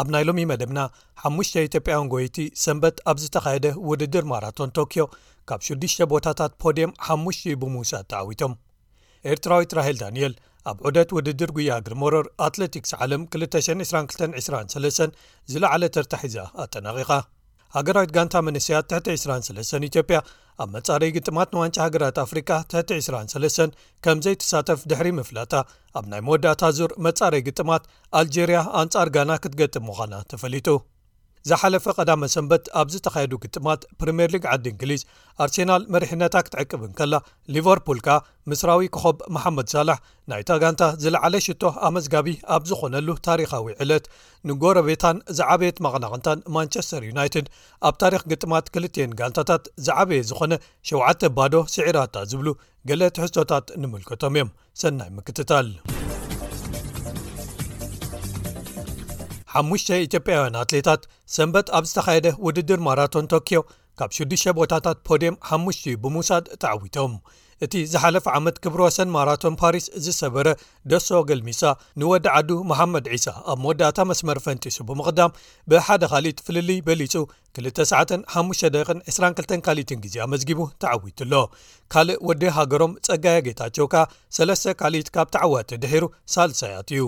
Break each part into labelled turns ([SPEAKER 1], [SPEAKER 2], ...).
[SPEAKER 1] ኣብ ናይ ሎሚ መደብና ሓሙሽተ ኢትዮጵያውያን ጎይቲ ሰንበት ኣብ ዝተኻየደ ውድድር ማራቶን ቶክዮ ካብ ሽዱሽተ ቦታታት ፖድየም ሓሙሽትኡ ብምውሳድ ተዓዊቶም ኤርትራዊት ራሄል ዳንኤል ኣብ ዑደት ውድድር ጉያ እግሪ ሞሮር ኣትለቲክስ ዓለም 22223 ዝለዓለ ተርታሒዛ ኣጠናቂቓ ሃገራዊት ጋንታ መንስያት ትሕቲ 23 ኢትዮጵያ ኣብ መጻረይ ግጥማት ንዋንጫ ሃገራት ኣፍሪቃ ትሕቲ 23 ከም ዘይትሳተፍ ድሕሪ ምፍላጣ ኣብ ናይ መወዳእታ ዙር መጻረይ ግጥማት ኣልጀርያ ኣንጻር ጋና ክትገጥም ምዃና ተፈሊጡ ዝሓለፈ ቀዳመ ሰንበት ኣብ ዝተኻየዱ ግጥማት ፕሪምየር ሊግ ዓዲ እንግሊዝ ኣርሴናል መሪሕነታ ክትዕቅብ እንከላ ሊቨርፑል ከኣ ምስራዊ ክኸብ መሓመድ ሳላሕ ናይታ ጋንታ ዝለዓለ ሽቶ ኣመዝጋቢ ኣብ ዝኾነሉ ታሪኻዊ ዕለት ንጎረቤታን ዝዓበየት መቐናቕንታን ማንቸስተር ዩናይትድ ኣብ ታሪኽ ግጥማት ክልትኤን ጋንታታት ዝዓበየ ዝኾነ ሸውዓተ ባዶ ስዒራታ ዝብሉ ገለ ትሕዝቶታት ንምልከቶም እዮም ሰናይ ምክትታል ሓሙሽተ ኢትዮጵያውያን ኣትሌታት ሰንበት ኣብ ዝተኻየደ ውድድር ማራቶን ቶክዮ ካብ ሽዱሽተ ቦታታት ፖድየም ሓሙሽቲኡ ብምውሳድ ተዓዊቶም። እቲ ዝሓለፈ ዓመት ክብረ ወሰን ማራቶን ፓሪስ ዝሰበረ ደሶ ገልሚሳ ንወዲ ዓዱ መሓመድ ዒሳ ኣብ መወዳእታ መስመር ፈንጢሱ ብምቕዳም ብሓደ ካልኢት ፍልልይ በሊፁ ክልተ ሰዓትን ሓሙሽተ ደቂቕን ዕስራን ክልተን ካልኢትን ግዜ ኣመዝጊቡ ተዓዊቱ ኣሎ። ካልእ ወዲ ሃገሮም ፀጋየ ጌታቸው ከኣ ሰለስተ ካልኢት ካብ ተዓዋቲ ድሒሩ ሳልሳይ ኣትዩ።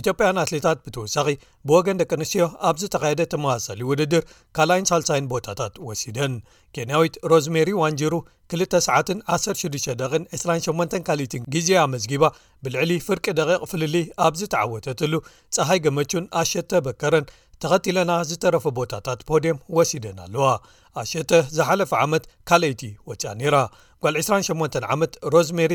[SPEAKER 1] ኢትዮጵያን ኣትሌታት ብተወሳኺ ብወገን ደቂ ኣንስትዮ ኣብ ዝተኻየደ ተመሳሳሊ ውድድር ካልኣይን ሳልሳይን ቦታታት ወሲደን ኬንያዊት ሮዝሜሪ ዋንጅሩ 2 ሰዓትን 1628 ካሊትን ግዜ ኣመዝጊባ ብልዕሊ ፍርቂ ደቂቕ ፍልሊ ኣብ ዝተዓወተትሉ ፀሓይ ገመቹን ኣሸተ በከረን ተኸቲለና ዝተረፈ ቦታታት ፖድም ወሲደን ኣለዋ ኣሸተ ዝሓለፈ ዓመት ካልይቲ ወፅያ ነይራ ጓል 28 ዓመት ሮዝሜሪ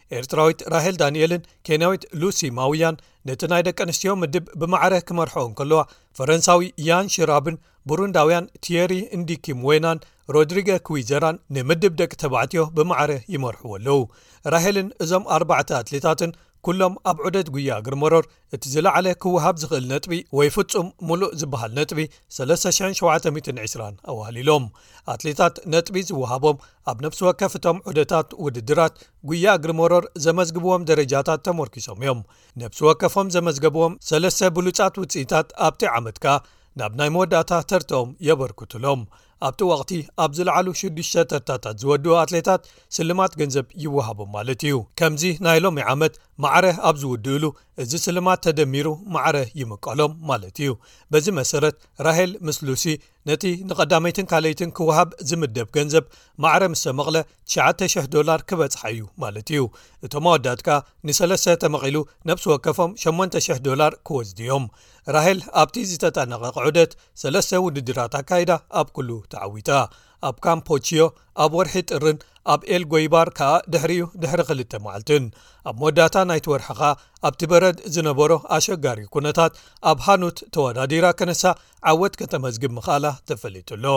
[SPEAKER 1] ኤርትራዊት ራሄል ዳንኤልን ኬንያዊት ሉሲ ማውያን ነቲ ናይ ደቂ ኣንስትዮ ምድብ ብማዕረ ክመርሐኦ ከለዋ ፈረንሳዊ ያን ሽራብን ቡሩንዳውያን ቲየሪ እንዲኪም ወናን ሮድሪገ ክዊዘራን ንምድብ ደቂ ተባዕትዮ ብማዕረ ይመርሕዎ ኣለዉ ራሄልን እዞም ኣርባዕተ ኣትሌታትን ኩሎም ኣብ ዑደት ጉያ ግርመሮር እቲ ዝለዓለ ክወሃብ ዝኽእል ነጥቢ ወይ ፍጹም ሙሉእ ዝበሃል ነጥቢ 3720 ኣዋህሊሎም ኣትሌታት ነጥቢ ዝወሃቦም ኣብ ነብሲ ወከፍ እቶም ዑደታት ውድድራት ጉያ እግሪ መሮር ዘመዝግብዎም ደረጃታት ተሞርኪሶም እዮም ነብሲ ወከፎም ዘመዝገብዎም ሰለስተ ብሉፃት ውፅኢታት ኣብቲ ዓመት ከኣ ናብ ናይ መወዳእታ ተርተኦም የበርክቱሎም ኣብቲ ወቕቲ ኣብ ዝለዓሉ ሽዱሽተ ተርታታት ዝወድኡ ኣትሌታት ስልማት ገንዘብ ይወሃቦም ማለት እዩ ከምዚ ናይ ሎሚ ዓመት ማዕረ ኣብ ዝውድእሉ እዚ ስልማት ተደሚሩ ማዕረ ይምቀሎም ማለት እዩ በዚ መሰረት ራሄል ምስ ሉሲ ነቲ ንቐዳመይትን ካለይትን ክወሃብ ዝምደብ ገንዘብ ማዕረ ምስ ተመቕለ 9,00 ዶላር ክበፅሓ እዩ ማለት እዩ እቶም ኣወዳት ከኣ ንሰለስተ ተመቒሉ ነብሲ ወከፎም 8,00 ዶላር ክወስዱ እዮም ራሄል ኣብቲ ዝተጠናቐቐ ዑደት ሰለስተ ውድድራት ኣካይዳ ኣብ ኩሉ ተዓዊታ ኣብ ካምፖችዮ ኣብ ወርሒ ጥርን ኣብ ኤል ጎይባር ከኣ ድሕሪኡ ድሕሪ ክልተ መዓልትን ኣብ መወዳእታ ናይቲ ወርሒ ከኣ ኣብቲ በረድ ዝነበሮ ኣሸጋሪ ኩነታት ኣብ ሃኑት ተወዳዲራ ከነሳ ዓወት ከተመዝግብ ምክኣላ ተፈሊጡ ኣሎ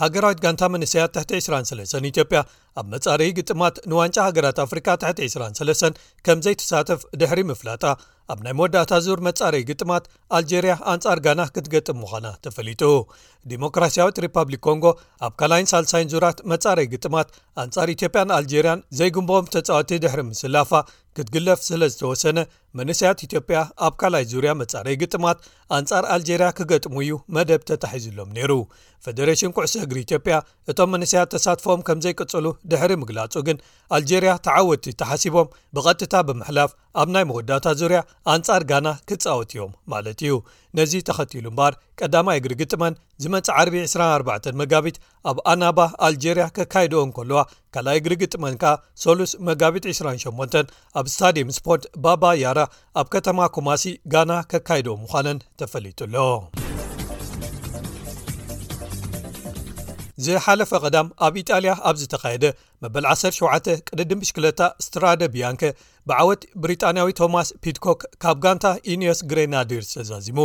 [SPEAKER 1] ሃገራዊት ጋንታ መንሰያት ትሕቲ 23 ኢትዮጵያ ኣብ መጻረዪ ግጥማት ንዋንጫ ሃገራት ኣፍሪቃ ትሕቲ 23 ከም ዘይትሳተፍ ድሕሪ ምፍላጣ ኣብ ናይ መወዳእታ ዙር መጻረዪ ግጥማት ኣልጀርያ ኣንጻር ጋና ክትገጥም ምዃና ተፈሊጡ ዲሞክራስያዊት ሪፓብሊክ ኮንጎ ኣብ ካላይን ሳልሳይን ዙራት መጻረዪ ግጥማት ኣንጻር ኢትዮጵያን ኣልጀርያን ዘይግንብኦም ተጻወቲ ድሕሪ ምስላፋ ክትግለፍ ስለ ዝተወሰነ መንስያት ኢትዮጵያ ኣብ ካልይ ዙርያ መጻረዪ ግጥማት ኣንጻር ኣልጀርያ ክገጥሙ እዩ መደብ ተታሒዙሎም ነይሩ ፈደሬሽን ኩዕሶ እግሪ ኢትዮጵያ እቶም መንእሰያት ተሳትፎኦም ከም ዘይቅጽሉ ድሕሪ ምግላጹ ግን ኣልጀርያ ተዓወቲ ተሓሲቦም ብቐጥታ ብምሕላፍ ኣብ ናይ መወዳእታ ዙርያ ኣንጻር ጋና ክጻወት እዮም ማለት እዩ ነዚ ተኸቲሉ እምበኣር ቀዳማይ እግሪ ግጥመን ዝመጽ ዓርቢ 24 መጋቢት ኣብ ኣናባ ኣልጀርያ ከካይድኦ እንከለዋ ካልኣይ እግሪ ግጥመን ከኣ ሰሉስ መጋቢት 28 ኣብ ስታድየም ስፖርት ባባ ያራ ኣብ ከተማ ኩማሲ ጋና ከካይዶ ምዃነን ተፈሊጡ ኣሎ ዝሓለፈ ቀዳም ኣብ ኢጣልያ ኣብ ዝተኻየደ መበል 17 ቅድድም ብሽክለታ ስትራደ ብያንከ ብዓወት ብሪጣንያዊ ቶማስ ፒትኮክ ካብ ጋንታ ዩኒየስ ግሬናድር ዝተዛዚሙ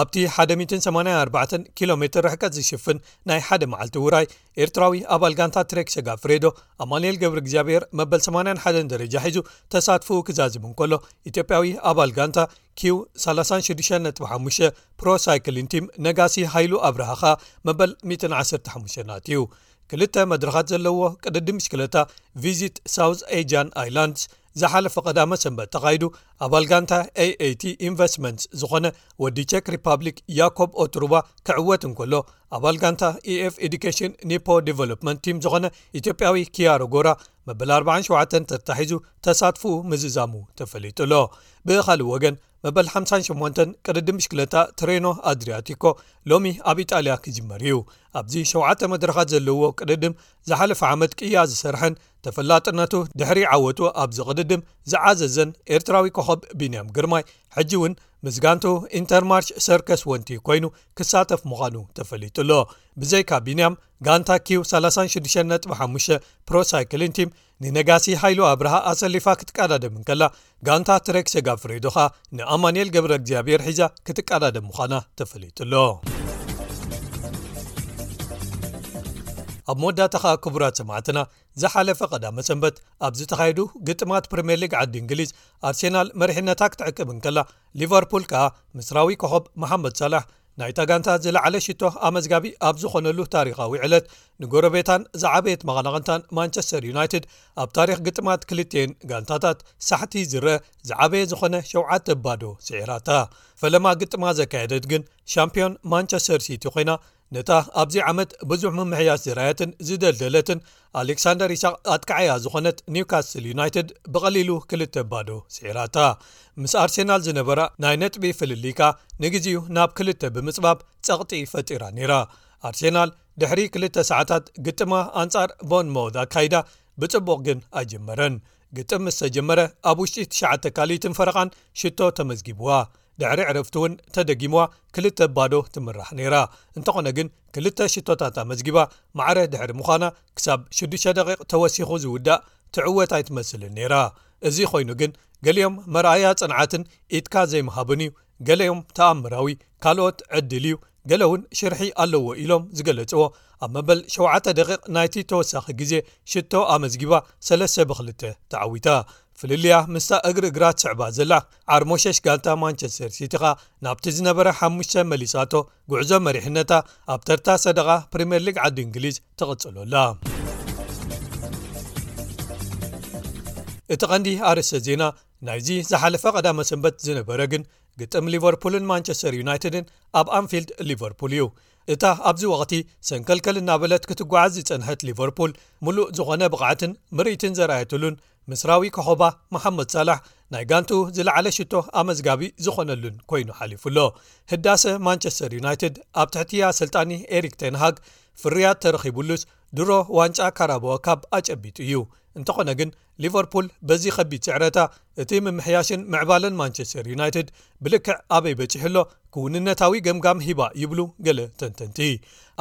[SPEAKER 1] ኣብቲ 184 ኪ ሜ ርሕቀት ዝሽፍን ናይ ሓደ መዓልቲ ውራይ ኤርትራዊ ኣባል ጋንታ ትሬክ ሸጋ ፍሬዶ ኣማንኤል ገብሪ እግዚኣብሔር መበል 8 ሓን ደረጃ ሒዙ ተሳትፉኡ ክዛዝም እንከሎ ኢትዮጵያዊ ኣባል ጋንታ ኪው 36ጥ5 ፕሮ ሳይክሊን ቲም ነጋሲ ሃይሉ ኣብርሃኻ መበል 115 ናትዩ ክልተ መድረኻት ዘለዎ ቅድዲ ምሽክለታ ቪዚት ሳውት ኤጃን ኣይላንድስ ዝሓለፈ ቀዳመ ሰንበት ተኻይዱ ኣባል ጋንታ aat ኢንቨስትመንት ዝኾነ ወዲ ቸክ ሪፓብሊክ ያኮብ ኦትሩባ ክዕወት እንከሎ ኣባል ጋንታ eኤf ኤዱኬሽን ኒፖ ዴቨሎፕመንት ቲም ዝኾነ ኢትዮጵያዊ ክያሮ ጎራ መበል 47 ተታሒዙ ተሳትፉ ምዝዛሙ ተፈሊጡ ኣሎ ብኻልእ ወገን መበል 58 ቅድዲ ምሽክለታ ትሬኖ ኣድርያቲኮ ሎሚ ኣብ ኢጣልያ ክጅመር እዩ ኣብዚ ሸተ መድረኻት ዘለዎ ቅድድም ዝሓለፈ ዓመት ቅያ ዝሰርሐን ተፈላጥነቱ ድሕሪ ዓወቱ ኣብዚ ቅድድም ዝዓዘዘን ኤርትራዊ ኮኸብ ቢንያም ግርማይ ሕጂ እውን ምስ ጋንትኡ ኢንተርማርች ሰርከስ ወንቲ ኮይኑ ክሳተፍ ምዃኑ ተፈሊጡ ኣሎ ብዘይካ ቢንያም ጋንታ ኪው 365 ፕሮሳይክሊንቲም ንነጋሲ ሃይሉ ኣብርሃ ኣሰሊፋ ክትቀዳደም እንከላ ጋንታ ትረክ ሰጋብ ፍሬዶኻ ንኣማንኤል ገብረ እግዚኣብሔር ሒዛ ክትቀዳደም ምዃና ተፈሊጡ ኣሎ ኣብ መወዳታ ኸኣ ክቡራት ሰማዕትና ዝሓለፈ ቀዳመ ሰንበት ኣብ ዝተኻየዱ ግጥማት ፕሪምየር ሊግ ዓዲ እንግሊዝ ኣርሴናል መሪሕነታ ክትዕቅብ እንከላ ሊቨርፑል ከኣ ምስራዊ ኮኸብ መሓመድ ሳላሕ ናይታ ጋንታ ዝለዓለ ሽቶ ኣመዝጋቢ ኣብ ዝኾነሉ ታሪኻዊ ዕለት ንጎረቤታን ዝዓበየት መቐናቕንታን ማንቸስተር ዩናይትድ ኣብ ታሪኽ ግጥማት ክልትን ጋንታታት ሳሕቲ ዝረአ ዝዓበየ ዝኾነ ሸተ ባዶ ስዒራታ ፈለማ ግጥማ ዘካየደት ግን ሻምፕዮን ማንቸስተር ሲቲ ኮይና ነታ ኣብዚ ዓመት ብዙሕ ምምሕያሽ ዝርኣየትን ዝደልደለትን ኣሌክሳንደር ኢሳቅ ኣጥቃዓያ ዝኾነት ኒውካስትል ዩናይትድ ብቐሊሉ ክልተ ባዶ ስዒራታ ምስ ኣርሴናል ዝነበራ ናይ ነጥቢ ፍልልይካ ንግዜኡ ናብ ክልተ ብምጽባብ ጸቕጢ ፈጢራ ነይራ ኣርሴናል ድሕሪ ክልተ ሰዓታት ግጥማ ኣንጻር ቦን ሞውት ኣካይዳ ብጽቡቕ ግን ኣይጀመረን ግጥም ምስ ተጀመረ ኣብ ውሽጢ ትሽዓተ ካልኢትን ፈረቓን ሽቶ ተመዝጊብዋ ድሕሪ ዕረፍቲ እውን ተደጊምዋ ክልተ ባዶ ትምራሕ ነይራ እንተኾነ ግን ክልተ ሽቶታት ኣመዝጊባ ማዕረ ድሕሪ ምዃና ክሳብ ሽዱሽተ ደቂቕ ተወሲኹ ዝውዳእ ትዕወት ኣይትመስልን ነይራ እዚ ኮይኑ ግን ገሊኦም መርኣያ ፅንዓትን ኢድካ ዘይምሃብን እዩ ገለዮም ተኣምራዊ ካልኦት ዕድል እዩ ገለ እውን ሽርሒ ኣለዎ ኢሎም ዝገለፅዎ ኣብ መበል ሸውዓተ ደቂቕ ናይቲ ተወሳኺ ግዜ ሽቶ ኣመዝጊባ ሰለስተ ብክልተ ተዓዊታ ፍልልያ ምስታ እግሪ እግራ ትስዕባ ዘላ ዓርሞሸሽ ጋንታ ማንቸስተር ሲቲ ከኣ ናብቲ ዝነበረ ሓሙሽተ መሊሳቶ ጉዕዞ መሪሕነታ ኣብ ተርታ ሰደቓ ፕሪምየር ሊግ ዓዲ እንግሊዝ ትቕጽሎ ኣላ። እቲ ቐንዲ ኣርእስተ ዜና ናይዚ ዝሓለፈ ቀዳመ ሰንበት ዝነበረ ግን ግጥም ሊቨርፑልን ማንቸስተር ዩናይትድን ኣብ ኣንፊልድ ሊቨርፑል እዩ እታ ኣብዚ ወቕቲ ሰንከልከል እናበለት ክትጓዓዝ ዝጸንሐት ሊቨርፑል ምሉእ ዝኾነ ብቕዓትን ምርኢትን ዘርኣየትሉን ምስራዊ ኮኾባ መሓመድ ሳላሕ ናይ ጋንትኡ ዝለዓለ ሽቶ ኣመዝጋቢ ዝኾነሉን ኮይኑ ሓሊፉ ኣሎ። ህዳሰ ማንቸስተር ዩናይትድ ኣብ ትሕቲ ኣሰልጣኒ ኤሪክ ተን ሃግ ፍርያት ተረኺብሉስ ድሮ ዋንጫ ካራባኦ ካፕ ኣጨቢጡ እዩ። እንተኾነ ግን ሊቨርፑል በዚ ከቢድ ስዕረታ እቲ ምምሕያሽን ምዕባለን ማንቸስተር ዩናይትድ ብልክዕ ኣበይ በጺሑ ኣሎ ክውንነታዊ ገምጋም ሂባ ይብሉ ገለ ተንተንቲ።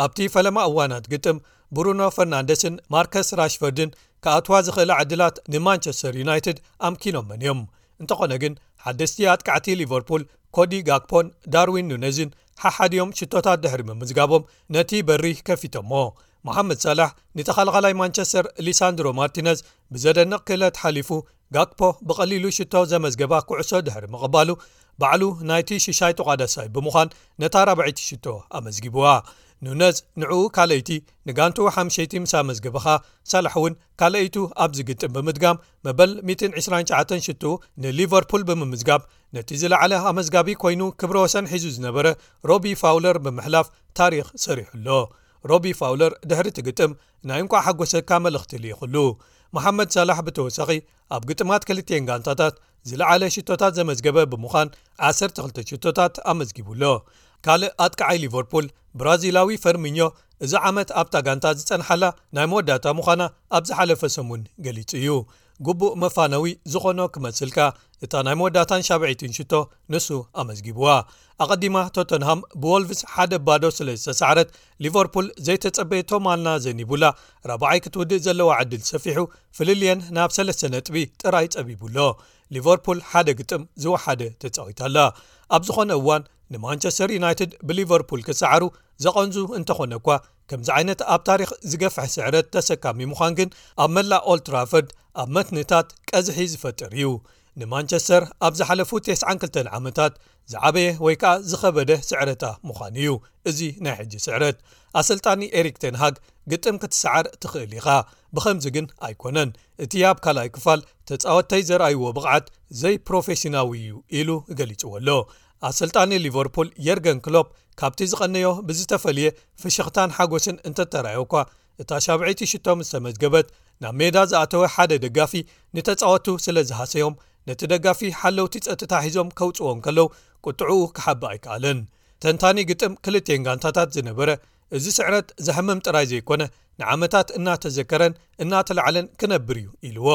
[SPEAKER 1] ኣብቲ ፈለማ እዋናት ግጥም ብሩኖ ፈርናንደስን ማርከስ ራሽፈርድን ክኣትዋ ዝኽእላ ዕድላት ንማንቸስተር ዩናይትድ ኣምኪኖመን እዮም እንተኾነ ግን ሓደስቲ ኣጥቃዕቲ ሊቨርፑል ኮዲ ጋክፖን ዳርዊን ኑነዝን ሓሓድዮም ሽቶታት ድሕሪ ምምዝጋቦም ነቲ በሪ ከፊቶሞ መሓመድ ሳላሕ ንተኻልኻላይ ማንቸስተር ሊሳንድሮ ማርቲነዝ ብዘደንቕ ክእለት ሓሊፉ ጋክፖ ብቐሊሉ ሽቶ ዘመዝገባ ኩዕሶ ድሕሪ ምቕባሉ ባዕሉ ናይቲ ሽሻይ ተቋዳሳይ ብምዃን ነታ ራብዐይቲ ሽቶ ኣመዝጊብዋ ኑነዝ ንዕኡ ካልኣይቲ ንጋንቱ ሓምሸይቲ ምስ ኣመዝገበኻ ሳላሕ እውን ካልኣይቱ ኣብ ዝግጥም ብምድጋም መበል 129 ሽቱ ንሊቨርፑል ብምምዝጋብ ነቲ ዝለዓለ ኣመዝጋቢ ኮይኑ ክብረ ወሰን ሒዙ ዝነበረ ሮቢ ፋውለር ብምሕላፍ ታሪክ ሰሪሑ ኣሎ ሮቢ ፋውለር ድሕሪ ትግጥም ናይ እንቋዕ ሓጎሰካ መልእኽቲ ልኢኹሉ። መሓመድ ሳላሕ ብተወሳኺ ኣብ ግጥማት ክልቲኤን ጋንታታት ዝለዓለ ሽቶታት ዘመዝገበ ብምዃን ዓሰርተ ክልተ ሽቶታት ኣመዝጊቡ ኣሎ። ካልእ ኣጥቃዓይ ሊቨርፑል ብራዚላዊ ፈርሚኞ እዚ ዓመት ኣብታ ጋንታ ዝጸንሓላ ናይ መወዳእታ ምዃና ኣብ ዝሓለፈ ሰሙን ገሊጹ እዩ። ግቡእ መፋነዊ ዝኾኖ ክመስል ከኣ እታ ናይ መወዳእታን ሻብዐይቲን ሽቶ ንሱ ኣመዝጊብዋ ኣቐዲማ ቶተንሃም ብወልቭስ ሓደ ባዶ ስለ ዝተሳዕረት ሊቨርፑል ዘይተጸበየቶ ማልና ዘኒቡላ ራብዓይ ክትውድእ ዘለዋ ዕድል ሰፊሑ ፍልልየን ናብ ሰለስተ ነጥቢ ጥራይ ጸቢቡ ኣሎ ሊቨርፑል ሓደ ግጥም ዝወሓደ ተጻዊታ ኣላ ኣብ ዝኾነ እዋን ንማንቸስተር ዩናይትድ ብሊቨርፑል ክሰዓሩ ዘቐንዙ እንተኾነ እኳ ከምዚ ዓይነት ኣብ ታሪኽ ዝገፍሕ ስዕረት ተሰካሚ ምዃን ግን ኣብ መላእ ኦልትራፈርድ ኣብ መትንታት ቀዝሒ ዝፈጥር እዩ ንማንቸስተር ኣብ ዝሓለፉ 92 ዓመታት ዝዓበየ ወይ ከኣ ዝኸበደ ስዕረታ ምዃኑ እዩ እዚ ናይ ሕጂ ስዕረት ኣሰልጣኒ ኤሪክ ተንሃግ ግጥም ክትሰዓር ትኽእል ኢኻ ብኸምዚ ግን ኣይኮነን እቲ ኣብ ካልኣይ ክፋል ተፃወተይ ዘርኣይዎ ብቕዓት ዘይፕሮፌሽናዊ እዩ ኢሉ ገሊፅዎ ኣሎ ኣሰልጣኒ ሊቨርፑል የርገን ክሎፕ ካብቲ ዝቐነዮ ብዝተፈልየ ፍሽኽታን ሓጎስን እንተተራእዮ'ኳ እታ ሻብዐይቲ ሽቶ ምስ ተመዝገበት ናብ ሜዳ ዝኣተወ ሓደ ደጋፊ ንተጻወቱ ስለ ዝሃሰዮም ነቲ ደጋፊ ሓለውቲ ጸጥታ ሒዞም ከውጽዎ እንከለው ቁጥዕኡ ክሓብእ ኣይከኣለን። ተንታኒ ግጥም ክልቲኤን ጋንታታት ዝነበረ እዚ ስዕረት ዘሕምም ጥራይ ዘይኮነ ንዓመታት እናተዘከረን እናተላዕለን ክነብር እዩ ኢልዎ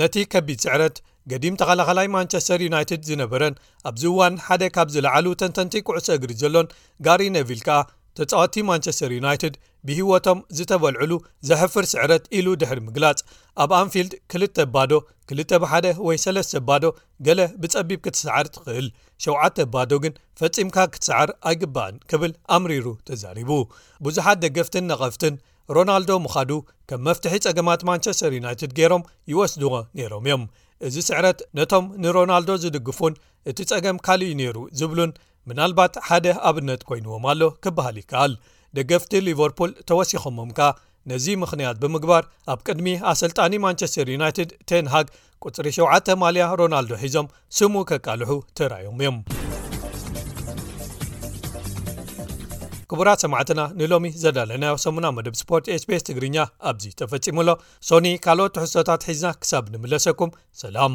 [SPEAKER 1] ነቲ ከቢድ ስዕረት ገዲም ተኸላኸላይ ማንቸስተር ዩናይትድ ዝነበረን ኣብዚ እዋን ሓደ ካብ ዝለዓሉ ተንተንቲ ኩዕሶ እግሪ ዘሎን ጋሪ ነቪል ከኣ ተጻወቲ ማንቸስተር ዩናይትድ ብህወቶም ዝተበልዕሉ ዘሕፍር ስዕረት ኢሉ ድሕሪ ምግላጽ ኣብ ኣንፊልድ ክልተ ባዶ ክልተ ብሓደ ወይ ሰለስተ ባዶ ገለ ብጸቢብ ክትሰዓር ትኽእል ሸውዓተ ባዶ ግን ፈጺምካ ክትሰዕር ኣይግባእን ክብል ኣምሪሩ ተዛሪቡ። ብዙሓት ደገፍትን ነቐፍትን ሮናልዶ ምኻዱ ከም መፍትሒ ጸገማት ማንቸስተር ዩናይትድ ገይሮም ይወስድዎ ነይሮም እዮም። እዚ ስዕረት ነቶም ንሮናልዶ ዝድግፉን እቲ ጸገም ካልእዩ ነይሩ ዝብሉን ምናልባት ሓደ ኣብነት ኮይንዎም ኣሎ ክበሃል ይከኣል። ደገፍቲ ሊቨርፑል ተወሲኾሞም ከኣ ነዚ ምኽንያት ብምግባር ኣብ ቅድሚ ኣሰልጣኒ ማንቸስተር ዩናይትድ ቴንሃግ ቁጽሪ ሸውዓተ ማልያ ሮናልዶ ሒዞም ስሙ ከቃልሑ ተራዮም እዮም ክቡራት ሰማዕትና ንሎሚ ዘዳለናዮ ሰሙና መደብ ስፖርት ስቤስ ትግርኛ ኣብዚ ተፈጺሙ ኣሎ ሶኒ ካልኦት ትሕሶታት ሒዝና ክሳብ ንምለሰኩም ሰላም